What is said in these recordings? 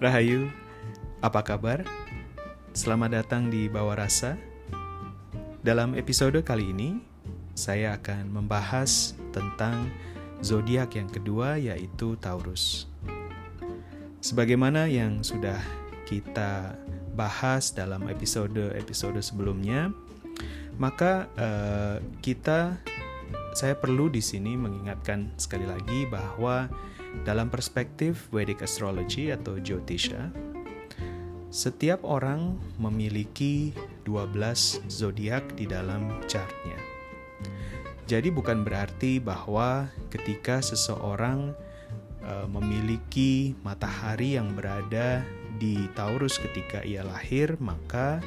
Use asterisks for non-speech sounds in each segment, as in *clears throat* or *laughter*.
Rahayu, apa kabar? Selamat datang di Bawah Rasa. Dalam episode kali ini, saya akan membahas tentang zodiak yang kedua yaitu Taurus. Sebagaimana yang sudah kita bahas dalam episode-episode sebelumnya, maka uh, kita saya perlu di sini mengingatkan sekali lagi bahwa dalam perspektif Vedic Astrology atau Jyotisha, setiap orang memiliki 12 zodiak di dalam chartnya. Jadi bukan berarti bahwa ketika seseorang uh, memiliki matahari yang berada di Taurus ketika ia lahir, maka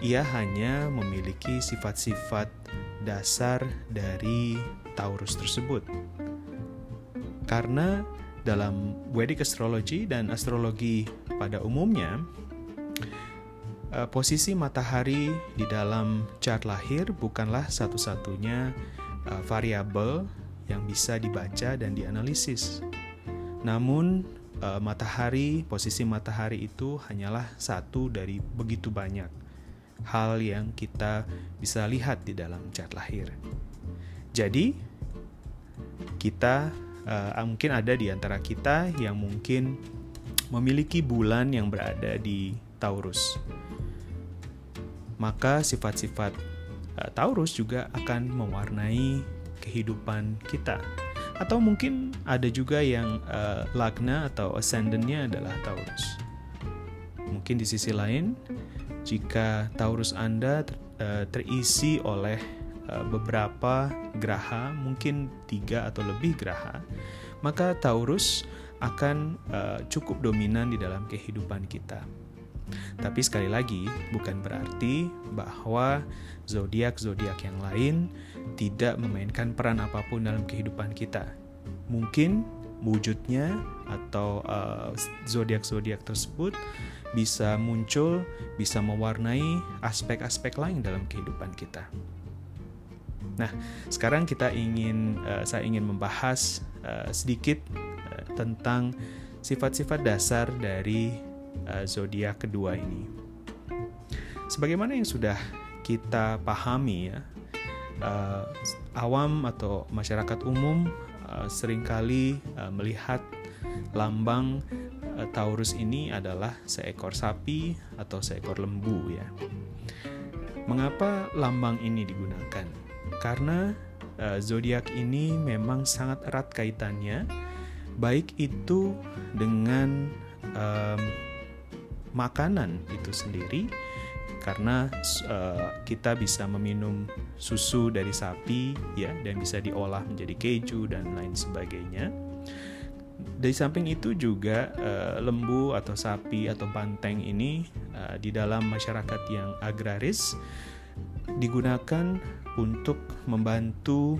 ia hanya memiliki sifat-sifat dasar dari Taurus tersebut. Karena dalam Vedic astrology dan astrologi pada umumnya, eh, posisi matahari di dalam chart lahir bukanlah satu-satunya eh, variabel yang bisa dibaca dan dianalisis. Namun, eh, matahari, posisi matahari itu hanyalah satu dari begitu banyak hal yang kita bisa lihat di dalam chart lahir. Jadi, kita uh, mungkin ada di antara kita yang mungkin memiliki bulan yang berada di Taurus. Maka sifat-sifat uh, Taurus juga akan mewarnai kehidupan kita. Atau mungkin ada juga yang uh, lagna atau ascendannya adalah Taurus. Mungkin di sisi lain, jika Taurus Anda ter, uh, terisi oleh Eh, beberapa graha, mungkin tiga atau lebih graha, maka Taurus akan uh, cukup dominan di dalam kehidupan kita. Tapi sekali lagi, bukan berarti bahwa zodiak-zodiak yang lain tidak memainkan peran apa pun dalam kehidupan kita. Mungkin wujudnya atau uh, zodiak-zodiak tersebut bisa muncul, bisa mewarnai aspek-aspek lain dalam kehidupan kita. Nah, sekarang kita ingin uh, saya ingin membahas uh, sedikit uh, tentang sifat-sifat dasar dari uh, zodiak kedua ini. Sebagaimana yang sudah kita pahami ya, uh, awam atau masyarakat umum uh, sering kali uh, melihat lambang uh, Taurus ini adalah seekor sapi atau seekor lembu ya. Mengapa lambang ini digunakan? Karena uh, zodiak ini memang sangat erat kaitannya, baik itu dengan um, makanan itu sendiri, karena uh, kita bisa meminum susu dari sapi ya dan bisa diolah menjadi keju dan lain sebagainya. Dari samping itu juga uh, lembu atau sapi atau banteng ini uh, di dalam masyarakat yang agraris digunakan untuk membantu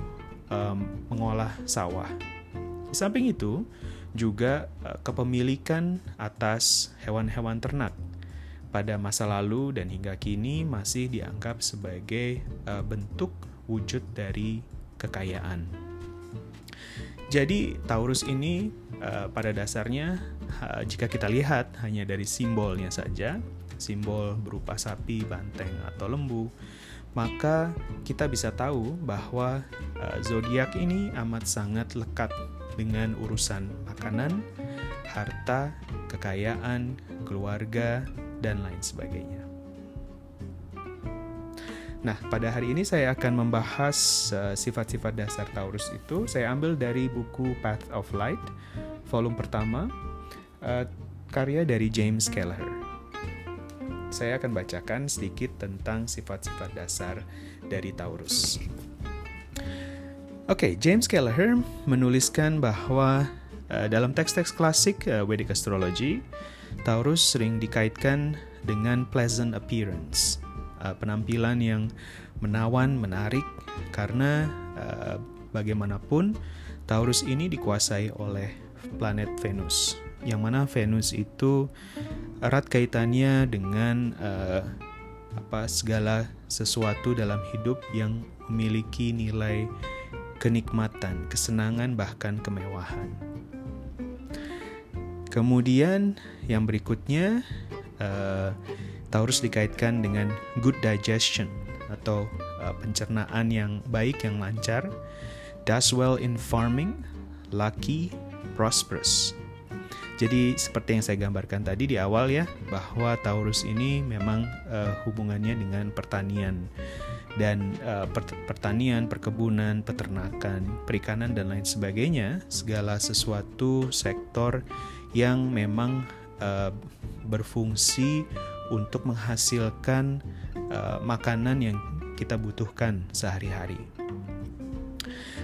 um, mengolah sawah. Di samping itu, juga uh, kepemilikan atas hewan-hewan ternak pada masa lalu dan hingga kini masih dianggap sebagai uh, bentuk wujud dari kekayaan. Jadi Taurus ini uh, pada dasarnya uh, jika kita lihat hanya dari simbolnya saja, simbol berupa sapi, banteng atau lembu, maka kita bisa tahu bahwa uh, zodiak ini amat sangat lekat dengan urusan makanan, harta, kekayaan, keluarga, dan lain sebagainya. Nah, pada hari ini saya akan membahas sifat sifat-sifat dasar Taurus itu. Saya ambil dari buku Path of Light, volume pertama, uh, karya dari James Keller saya akan bacakan sedikit tentang sifat-sifat dasar dari Taurus. Oke, okay, James Kelleher menuliskan bahwa uh, dalam teks-teks klasik uh, Vedic astrology, Taurus sering dikaitkan dengan pleasant appearance, uh, penampilan yang menawan, menarik, karena uh, bagaimanapun Taurus ini dikuasai oleh planet Venus, yang mana Venus itu erat kaitannya dengan uh, apa segala sesuatu dalam hidup yang memiliki nilai kenikmatan, kesenangan bahkan kemewahan. Kemudian yang berikutnya uh, Taurus dikaitkan dengan good digestion atau uh, pencernaan yang baik yang lancar, does well in farming, lucky, prosperous. Jadi seperti yang saya gambarkan tadi di awal ya, bahwa Taurus ini memang uh, hubungannya dengan pertanian dan uh, pertanian, perkebunan, peternakan, perikanan dan lain sebagainya, segala sesuatu sektor yang memang uh, berfungsi untuk menghasilkan uh, makanan yang kita butuhkan sehari-hari.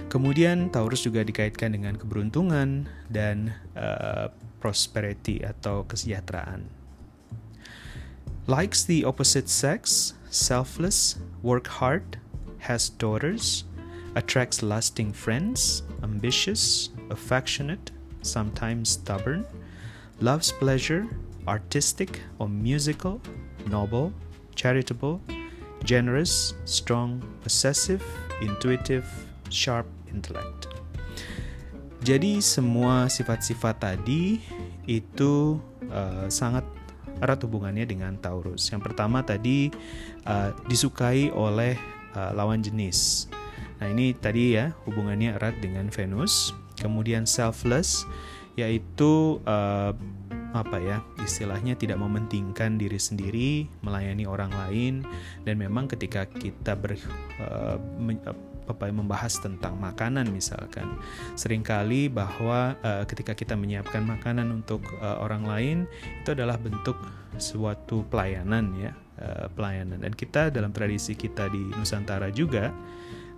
Kemudian Taurus juga dikaitkan dengan keberuntungan dan uh, prosperity atau kesejahteraan. Likes the opposite sex, selfless, work hard, has daughters, attracts lasting friends, ambitious, affectionate, sometimes stubborn, loves pleasure, artistic or musical, noble, charitable, generous, strong, possessive, intuitive, sharp intellect. Jadi semua sifat-sifat tadi itu uh, sangat erat hubungannya dengan Taurus. Yang pertama tadi uh, disukai oleh uh, lawan jenis. Nah ini tadi ya hubungannya erat dengan Venus. Kemudian selfless yaitu uh, apa ya istilahnya tidak mementingkan diri sendiri melayani orang lain dan memang ketika kita ber uh, membahas tentang makanan misalkan. Seringkali bahwa uh, ketika kita menyiapkan makanan untuk uh, orang lain itu adalah bentuk suatu pelayanan ya uh, pelayanan. Dan kita dalam tradisi kita di Nusantara juga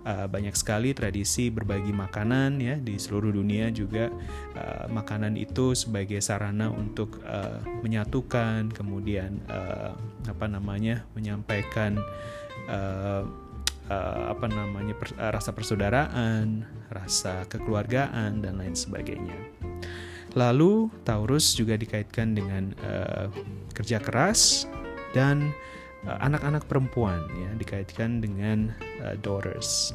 uh, banyak sekali tradisi berbagi makanan ya di seluruh dunia juga uh, makanan itu sebagai sarana untuk uh, menyatukan kemudian uh, apa namanya menyampaikan uh, apa namanya per, uh, rasa persaudaraan, rasa kekeluargaan dan lain sebagainya. Lalu Taurus juga dikaitkan dengan uh, kerja keras dan anak-anak perempuan ya dikaitkan dengan uh, daughters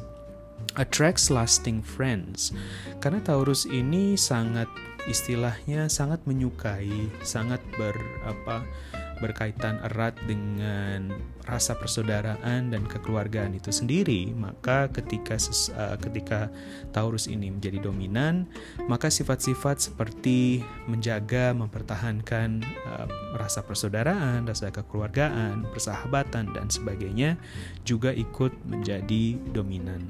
attracts lasting friends karena Taurus ini sangat istilahnya sangat menyukai sangat ber apa berkaitan erat dengan rasa persaudaraan dan kekeluargaan itu sendiri, maka ketika uh, ketika Taurus ini menjadi dominan, maka sifat-sifat seperti menjaga, mempertahankan uh, rasa persaudaraan, rasa kekeluargaan, persahabatan dan sebagainya juga ikut menjadi dominan.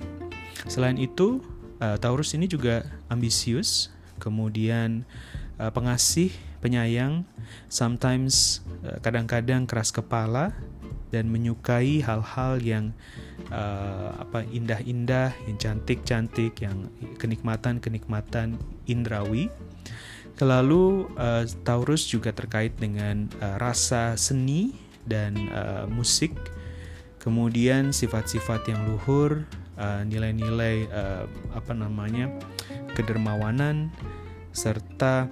Selain itu, uh, Taurus ini juga ambisius, kemudian uh, pengasih, penyayang, sometimes uh, kadang-kadang keras kepala dan menyukai hal-hal yang uh, apa indah-indah, yang cantik-cantik, yang kenikmatan-kenikmatan indrawi. Lalu uh, Taurus juga terkait dengan uh, rasa seni dan uh, musik, kemudian sifat-sifat yang luhur, nilai-nilai uh, uh, apa namanya kedermawanan, serta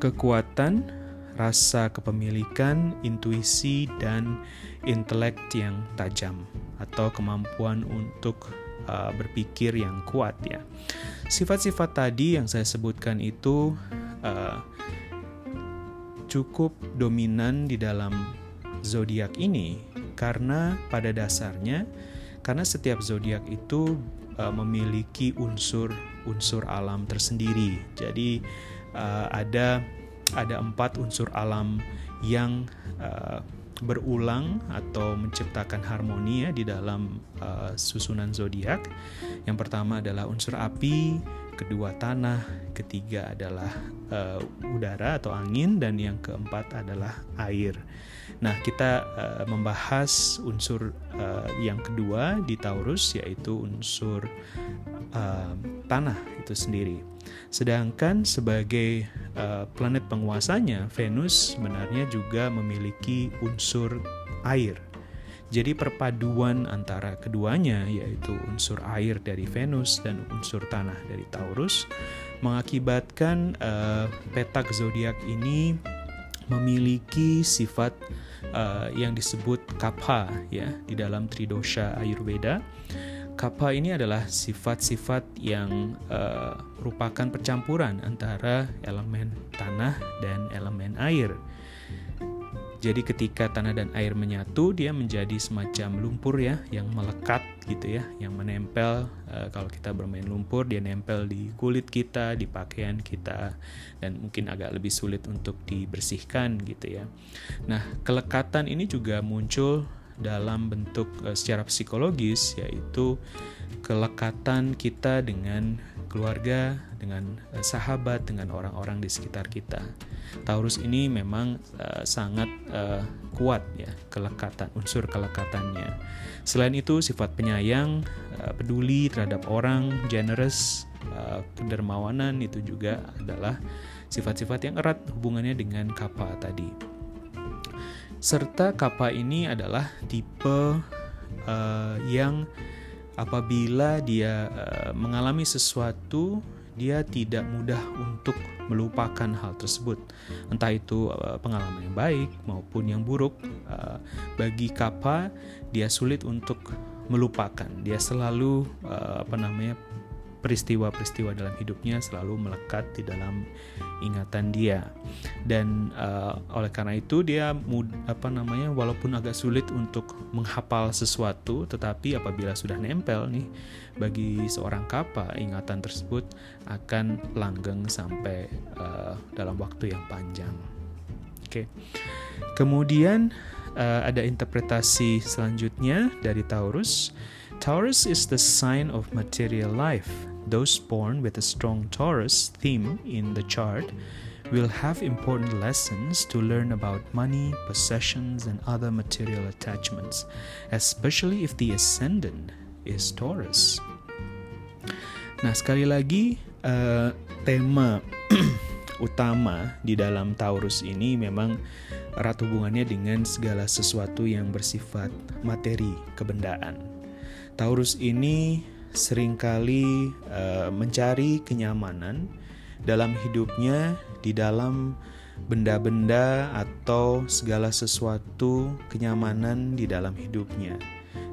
kekuatan, rasa kepemilikan, intuisi, dan intelek yang tajam atau kemampuan untuk uh, berpikir yang kuat ya. Sifat-sifat tadi yang saya sebutkan itu uh, cukup dominan di dalam zodiak ini karena pada dasarnya karena setiap zodiak itu uh, memiliki unsur-unsur alam tersendiri. Jadi uh, ada ada empat unsur alam yang uh, berulang atau menciptakan harmoni ya di dalam uh, susunan zodiak. Yang pertama adalah unsur api, kedua tanah, ketiga adalah uh, udara atau angin dan yang keempat adalah air. Nah, kita uh, membahas unsur uh, yang kedua di Taurus yaitu unsur uh, tanah itu sendiri. Sedangkan sebagai uh, planet penguasanya, Venus sebenarnya juga memiliki unsur air. Jadi perpaduan antara keduanya yaitu unsur air dari Venus dan unsur tanah dari Taurus mengakibatkan uh, petak zodiak ini memiliki sifat uh, yang disebut kapha ya di dalam tridosha Ayurveda. kapha ini adalah sifat-sifat yang uh, merupakan percampuran antara elemen tanah dan elemen air. Jadi ketika tanah dan air menyatu, dia menjadi semacam lumpur ya, yang melekat gitu ya, yang menempel. Uh, kalau kita bermain lumpur, dia nempel di kulit kita, di pakaian kita, dan mungkin agak lebih sulit untuk dibersihkan gitu ya. Nah, kelekatan ini juga muncul dalam bentuk uh, secara psikologis, yaitu kelekatan kita dengan keluarga, dengan uh, sahabat, dengan orang-orang di sekitar kita. Taurus ini memang uh, sangat uh, kuat ya kelekatan unsur kelekatannya. Selain itu sifat penyayang, uh, peduli terhadap orang, generous, uh, kedermawanan itu juga adalah sifat-sifat yang erat hubungannya dengan kapal tadi. Serta kapal ini adalah tipe uh, yang apabila dia uh, mengalami sesuatu dia tidak mudah untuk melupakan hal tersebut. Entah itu uh, pengalaman yang baik maupun yang buruk uh, bagi Kapa dia sulit untuk melupakan. Dia selalu apa namanya peristiwa-peristiwa dalam hidupnya selalu melekat di dalam ingatan dia. Dan uh, oleh karena itu dia mud, apa namanya walaupun agak sulit untuk menghafal sesuatu tetapi apabila sudah nempel nih bagi seorang kapa ingatan tersebut akan langgeng sampai uh, dalam waktu yang panjang. Oke. Okay. kemudian uh, ada interpretasi selanjutnya dari Taurus. Taurus is the sign of material life those born with a strong Taurus theme in the chart will have important lessons to learn about money, possessions, and other material attachments, especially if the ascendant is Taurus. Nah, sekali lagi, uh, tema *clears throat* utama di dalam Taurus ini memang erat hubungannya dengan segala sesuatu yang bersifat materi, kebendaan. Taurus ini sering kali uh, mencari kenyamanan dalam hidupnya di dalam benda-benda atau segala sesuatu kenyamanan di dalam hidupnya.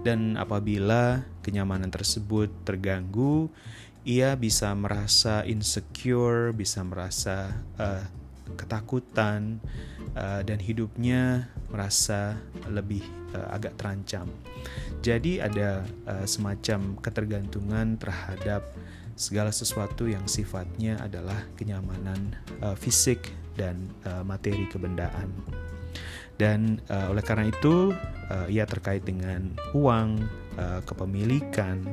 Dan apabila kenyamanan tersebut terganggu, ia bisa merasa insecure, bisa merasa uh, ketakutan, uh, dan hidupnya merasa lebih uh, agak terancam. Jadi ada uh, semacam ketergantungan terhadap segala sesuatu yang sifatnya adalah kenyamanan uh, fisik dan uh, materi kebendaan. Dan uh, oleh karena itu uh, ia terkait dengan uang, uh, kepemilikan,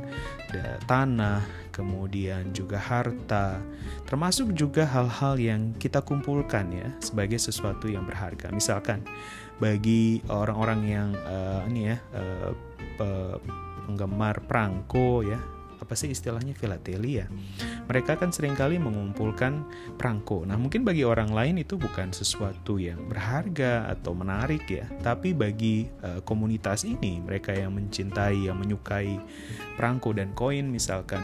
tanah, kemudian juga harta, termasuk juga hal-hal yang kita kumpulkan ya sebagai sesuatu yang berharga. Misalkan bagi orang-orang yang uh, ini ya uh, penggemar perangko ya apa sih istilahnya filatelia. Mereka kan sering kali mengumpulkan perangko. Nah, mungkin bagi orang lain itu bukan sesuatu yang berharga atau menarik ya, tapi bagi uh, komunitas ini, mereka yang mencintai, yang menyukai perangko dan koin misalkan,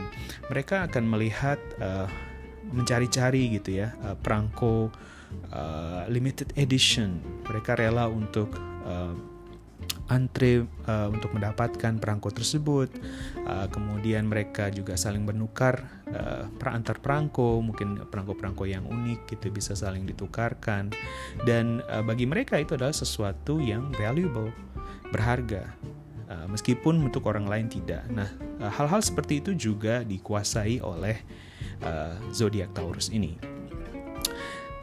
mereka akan melihat uh, mencari-cari gitu ya, uh, perangko uh, limited edition. Mereka rela untuk uh, antre uh, untuk mendapatkan perangko tersebut. Uh, kemudian mereka juga saling menukar uh, antar perangko, mungkin perangko-perangko yang unik gitu bisa saling ditukarkan. Dan uh, bagi mereka itu adalah sesuatu yang valuable, berharga. Meskipun untuk orang lain tidak. Nah, hal-hal seperti itu juga dikuasai oleh uh, zodiak Taurus ini.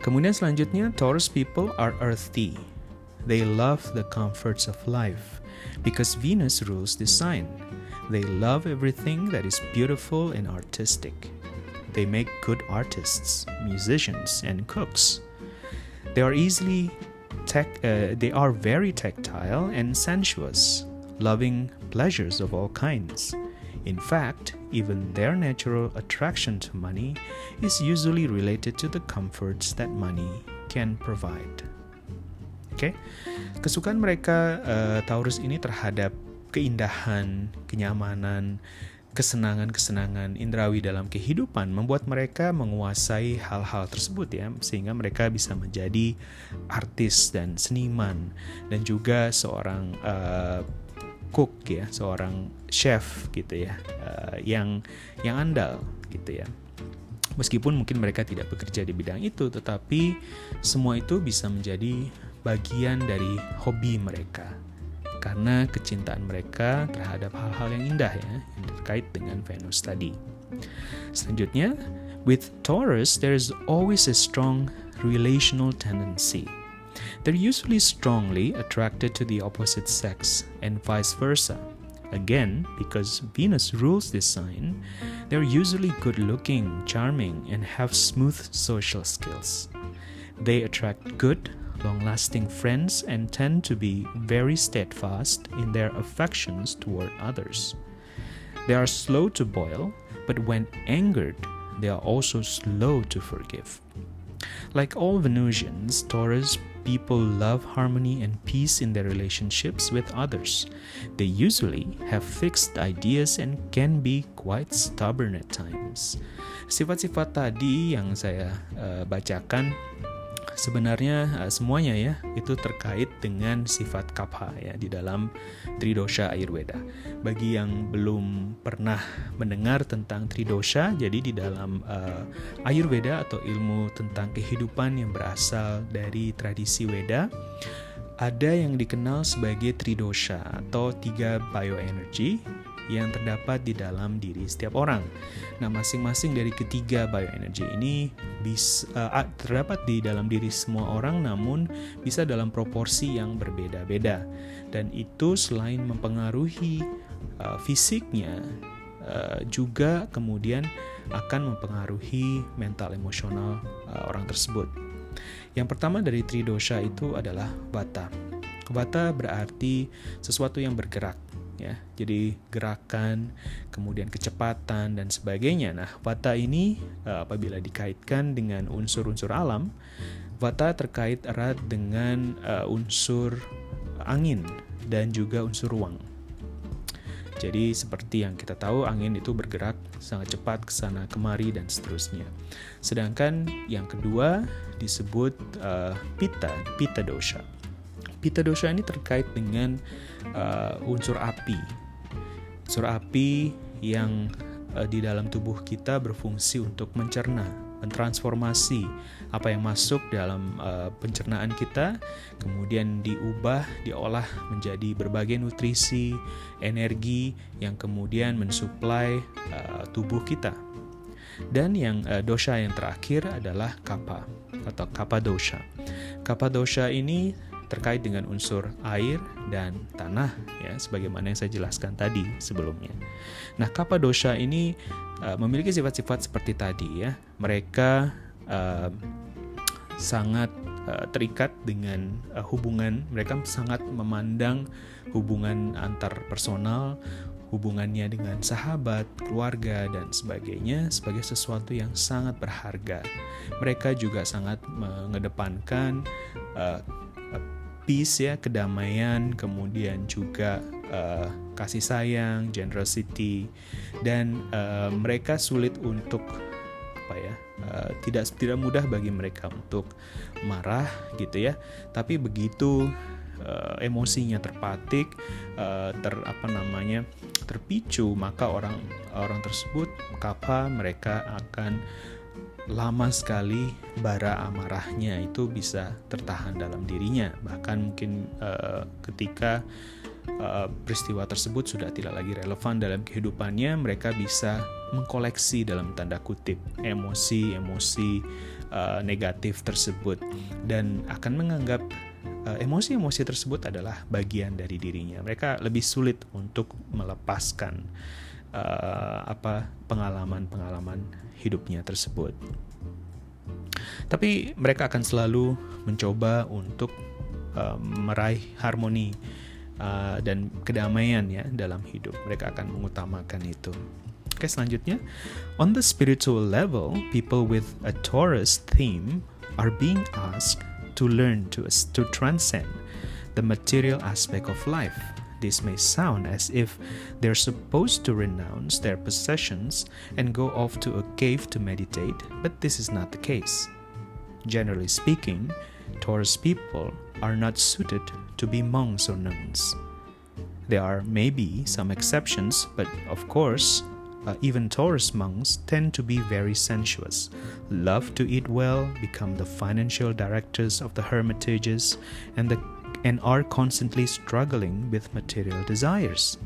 Kemudian selanjutnya Taurus people are earthy They love the comforts of life because Venus rules this sign. They love everything that is beautiful and artistic. They make good artists, musicians, and cooks. They are easily tech, uh, they are very tactile and sensuous, loving pleasures of all kinds. In fact, even their natural attraction to money is usually related to the comforts that money can provide. Oke, okay? kesukaan mereka uh, Taurus ini terhadap keindahan, kenyamanan, kesenangan-kesenangan indrawi dalam kehidupan membuat mereka menguasai hal-hal tersebut ya sehingga mereka bisa menjadi artis dan seniman dan juga seorang uh, cook ya, seorang chef gitu ya, uh, yang yang andal gitu ya. Meskipun mungkin mereka tidak bekerja di bidang itu, tetapi semua itu bisa menjadi bagian dari hobi mereka karena kecintaan mereka terhadap hal-hal yang indah ya yang terkait dengan Venus tadi. Selanjutnya, with Taurus there is always a strong relational tendency. They're usually strongly attracted to the opposite sex and vice versa. Again, because Venus rules this sign, they're usually good looking, charming, and have smooth social skills. They attract good, long lasting friends and tend to be very steadfast in their affections toward others. They are slow to boil, but when angered, they are also slow to forgive. Like all Venusians, Taurus people love harmony and peace in their relationships with others. They usually have fixed ideas and can be quite stubborn at times. Sifat-sifat tadi yang saya uh, bacakan sebenarnya uh, semuanya ya itu terkait dengan sifat kapha ya di dalam tridosha ayurveda. Bagi yang belum pernah mendengar tentang tridosha, jadi di dalam uh, ayurveda atau ilmu tentang kehidupan yang berasal dari tradisi Weda ada yang dikenal sebagai tridosha atau tiga bioenergy yang terdapat di dalam diri setiap orang. Nah, masing-masing dari ketiga bioenergy ini bisa uh, terdapat di dalam diri semua orang namun bisa dalam proporsi yang berbeda-beda. Dan itu selain mempengaruhi uh, fisiknya uh, juga kemudian akan mempengaruhi mental emosional uh, orang tersebut. Yang pertama dari tridosha itu adalah vata. Vata berarti sesuatu yang bergerak ya. Jadi gerakan, kemudian kecepatan dan sebagainya. Nah, vata ini uh, apabila dikaitkan dengan unsur-unsur alam, vata terkait erat dengan uh, unsur angin dan juga unsur ruang. Jadi seperti yang kita tahu angin itu bergerak sangat cepat ke sana kemari dan seterusnya. Sedangkan yang kedua disebut uh, pita, pita dosha. Pita dosha ini terkait dengan uh, unsur api. Unsur api yang uh, di dalam tubuh kita berfungsi untuk mencerna, mentransformasi apa yang masuk dalam uh, pencernaan kita, kemudian diubah, diolah menjadi berbagai nutrisi, energi yang kemudian mensuplai uh, tubuh kita. Dan yang uh, dosa yang terakhir adalah kapa atau kapa dosa. Kapa dosa ini terkait dengan unsur air dan tanah ya sebagaimana yang saya jelaskan tadi sebelumnya. Nah, Kapadosa ini uh, memiliki sifat-sifat seperti tadi ya. Mereka uh, sangat uh, terikat dengan uh, hubungan, mereka sangat memandang hubungan antar personal, hubungannya dengan sahabat, keluarga, dan sebagainya sebagai sesuatu yang sangat berharga. Mereka juga sangat mengedepankan uh, peace ya kedamaian kemudian juga uh, kasih sayang generosity dan uh, mereka sulit untuk apa ya uh, tidak tidak mudah bagi mereka untuk marah gitu ya. Tapi begitu uh, emosinya terpatik uh, ter apa namanya terpicu maka orang orang tersebut kapal mereka akan lama sekali bara amarahnya itu bisa tertahan dalam dirinya. Bahkan mungkin uh, ketika uh, peristiwa tersebut sudah tidak lagi relevan dalam kehidupannya mereka bisa mengkoleksi dalam tanda kutip emosi-emosi uh, negatif tersebut. Dan akan menganggap emosi-emosi tersebut adalah bagian dari dirinya. Mereka lebih sulit untuk melepaskan uh, apa pengalaman-pengalaman hidupnya tersebut. Tapi mereka akan selalu mencoba untuk uh, meraih harmoni uh, dan kedamaian ya dalam hidup. Mereka akan mengutamakan itu. Oke, selanjutnya, on the spiritual level, people with a Taurus theme are being asked to learn to to transcend the material aspect of life this may sound as if they're supposed to renounce their possessions and go off to a cave to meditate, but this is not the case. Generally speaking, Taurus people are not suited to be monks or nuns. There are maybe some exceptions, but of course, uh, even Taurus monks tend to be very sensuous, love to eat well, become the financial directors of the hermitages, and, the, and are constantly struggling with material desires.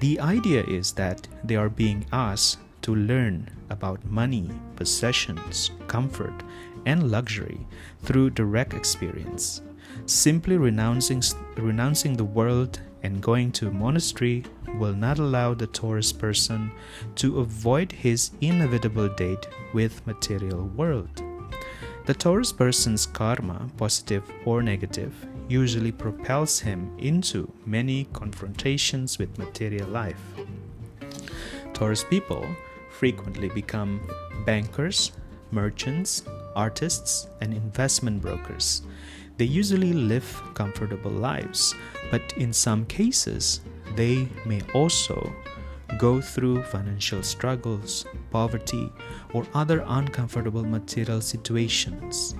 The idea is that they are being asked to learn about money, possessions, comfort, and luxury through direct experience. Simply renouncing, renouncing the world and going to a monastery will not allow the Taurus person to avoid his inevitable date with material world. The Taurus person's karma, positive or negative, usually propels him into many confrontations with material life. Taurus people frequently become bankers, merchants, artists, and investment brokers. They usually live comfortable lives, but in some cases, they may also go through financial struggles, poverty, or other uncomfortable material situations.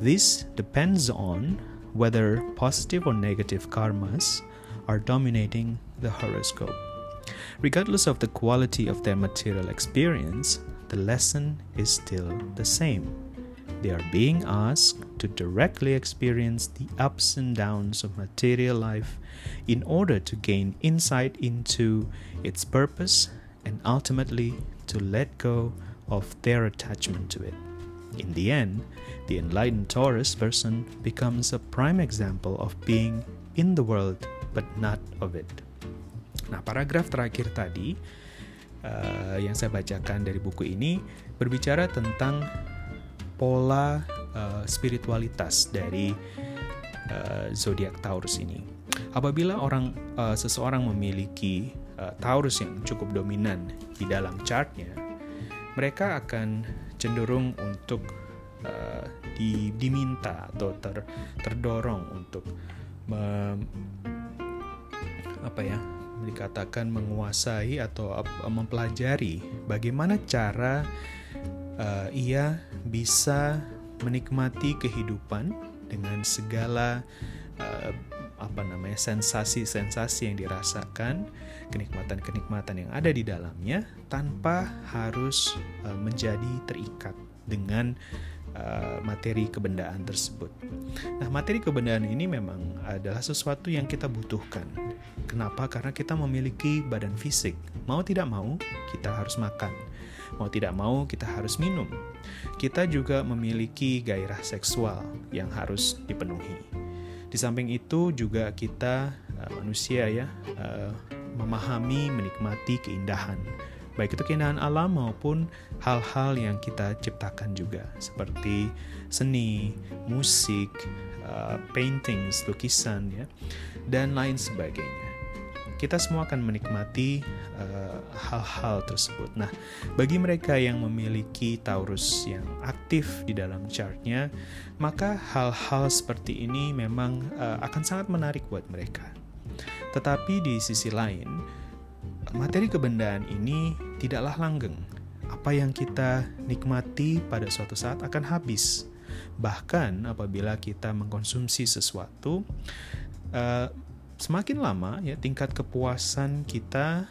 This depends on whether positive or negative karmas are dominating the horoscope. Regardless of the quality of their material experience, the lesson is still the same. They are being asked to directly experience the ups and downs of material life in order to gain insight into its purpose and ultimately to let go of their attachment to it. In the end, the enlightened Taurus person becomes a prime example of being in the world but not of it. Nah, paragraf terakhir tadi uh, yang saya bacakan dari buku ini berbicara tentang pola uh, spiritualitas dari uh, zodiak Taurus ini. Apabila orang uh, seseorang memiliki uh, Taurus yang cukup dominan di dalam chartnya, mereka akan cenderung untuk uh, di, diminta atau ter, terdorong untuk me, apa ya dikatakan menguasai atau mempelajari bagaimana cara uh, ia bisa menikmati kehidupan dengan segala uh, apa namanya sensasi-sensasi yang dirasakan, kenikmatan-kenikmatan yang ada di dalamnya tanpa harus uh, menjadi terikat dengan uh, materi kebendaan tersebut. Nah, materi kebendaan ini memang adalah sesuatu yang kita butuhkan. Kenapa? Karena kita memiliki badan fisik. Mau tidak mau, kita harus makan. Mau tidak mau, kita harus minum. Kita juga memiliki gairah seksual yang harus dipenuhi. Di samping itu juga kita uh, manusia ya uh, memahami menikmati keindahan baik itu keindahan alam maupun hal-hal yang kita ciptakan juga seperti seni, musik, uh, paintings, lukisan ya dan lain sebagainya. Kita semua akan menikmati hal-hal uh, tersebut. Nah, bagi mereka yang memiliki Taurus yang aktif di dalam chartnya, maka hal-hal seperti ini memang uh, akan sangat menarik buat mereka. Tetapi di sisi lain, materi kebendaan ini tidaklah langgeng. Apa yang kita nikmati pada suatu saat akan habis. Bahkan apabila kita mengkonsumsi sesuatu, uh, semakin lama ya tingkat kepuasan kita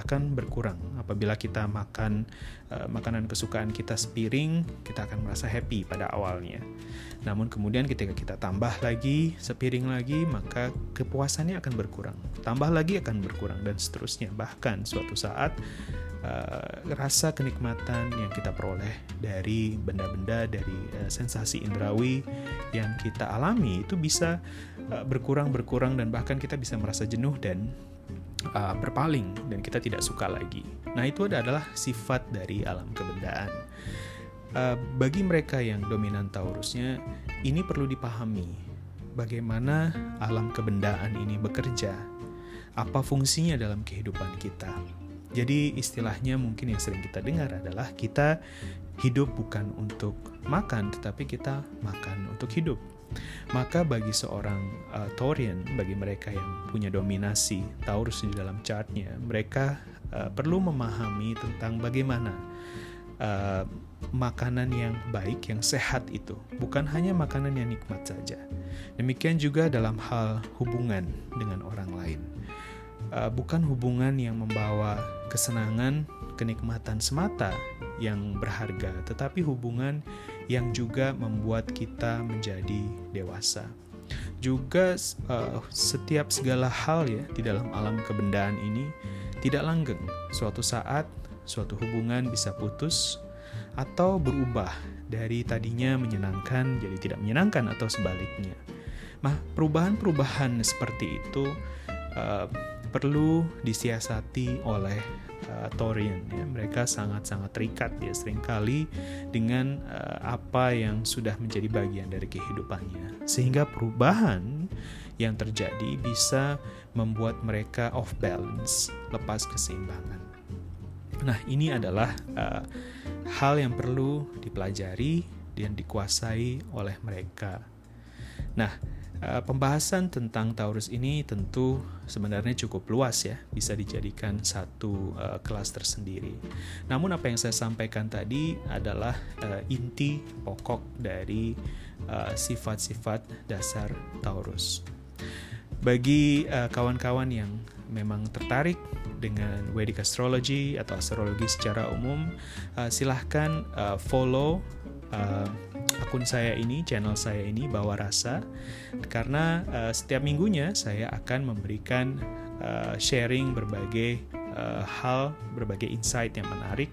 akan berkurang. Apabila kita makan uh, makanan kesukaan kita sepiring, kita akan merasa happy pada awalnya. Namun kemudian ketika kita tambah lagi sepiring lagi, maka kepuasannya akan berkurang. Tambah lagi akan berkurang dan seterusnya. Bahkan suatu saat uh, rasa kenikmatan yang kita peroleh dari benda-benda dari uh, sensasi indrawi yang kita alami itu bisa uh, berkurang berkurang dan bahkan kita bisa merasa jenuh dan uh, berpaling dan kita tidak suka lagi. Nah itu adalah sifat dari alam kebendaan. Uh, bagi mereka yang dominan Taurusnya, ini perlu dipahami bagaimana alam kebendaan ini bekerja, apa fungsinya dalam kehidupan kita. Jadi istilahnya mungkin yang sering kita dengar adalah kita hidup bukan untuk makan, tetapi kita makan untuk hidup. Maka bagi seorang uh, Taurian, bagi mereka yang punya dominasi Taurus di dalam chartnya, mereka uh, perlu memahami tentang bagaimana uh, makanan yang baik, yang sehat itu, bukan hanya makanan yang nikmat saja. Demikian juga dalam hal hubungan dengan orang lain, uh, bukan hubungan yang membawa kesenangan, kenikmatan semata yang berharga, tetapi hubungan yang juga membuat kita menjadi dewasa. Juga uh, setiap segala hal ya di dalam alam kebendaan ini tidak langgeng. Suatu saat suatu hubungan bisa putus atau berubah dari tadinya menyenangkan jadi tidak menyenangkan atau sebaliknya. Nah, perubahan-perubahan seperti itu uh, perlu disiasati oleh uh, Torian. Ya. Mereka sangat-sangat terikat ya sering kali dengan uh, apa yang sudah menjadi bagian dari kehidupannya, sehingga perubahan yang terjadi bisa membuat mereka off balance, lepas keseimbangan. Nah, ini adalah uh, hal yang perlu dipelajari dan dikuasai oleh mereka. Nah, pembahasan tentang Taurus ini tentu sebenarnya cukup luas ya, bisa dijadikan satu uh, kelas tersendiri. Namun apa yang saya sampaikan tadi adalah uh, inti pokok dari sifat-sifat uh, dasar Taurus. Bagi kawan-kawan uh, yang memang tertarik dengan Vedic Astrology atau astrologi secara umum, uh, silahkan uh, follow uh, akun saya ini, channel saya ini, Bawa Rasa, karena uh, setiap minggunya saya akan memberikan uh, sharing berbagai uh, hal, berbagai insight yang menarik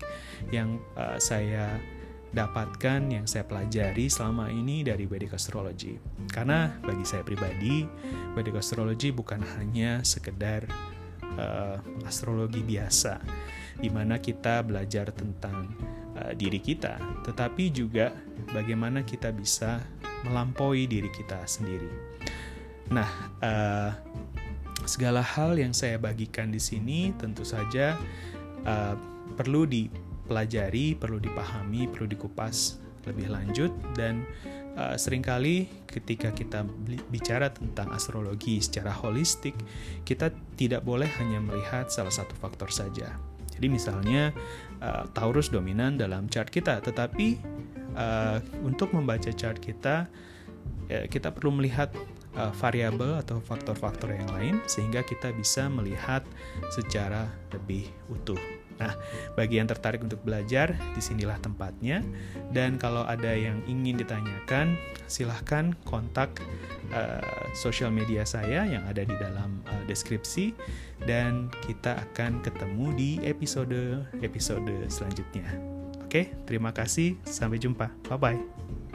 yang uh, saya dapatkan yang saya pelajari selama ini dari Vedic Astrology. Karena bagi saya pribadi, Vedic Astrology bukan hanya sekedar uh, astrologi biasa, di mana kita belajar tentang uh, diri kita, tetapi juga bagaimana kita bisa melampaui diri kita sendiri. Nah, uh, segala hal yang saya bagikan di sini tentu saja uh, perlu dipelajari, perlu dipahami, perlu dikupas lebih lanjut dan uh, sering kali ketika kita bicara tentang astrologi secara holistik, kita tidak boleh hanya melihat salah satu faktor saja. Jadi misalnya uh, Taurus dominan dalam chart kita, tetapi uh, untuk membaca chart kita ya, kita perlu melihat uh, variabel atau faktor-faktor yang lain sehingga kita bisa melihat secara lebih utuh. Nah, bagi yang tertarik untuk belajar, di sinilah tempatnya. Dan kalau ada yang ingin ditanyakan, silahkan kontak uh, sosial media saya yang ada di dalam uh, deskripsi. Dan kita akan ketemu di episode-episode selanjutnya. Oke, terima kasih. Sampai jumpa. Bye-bye.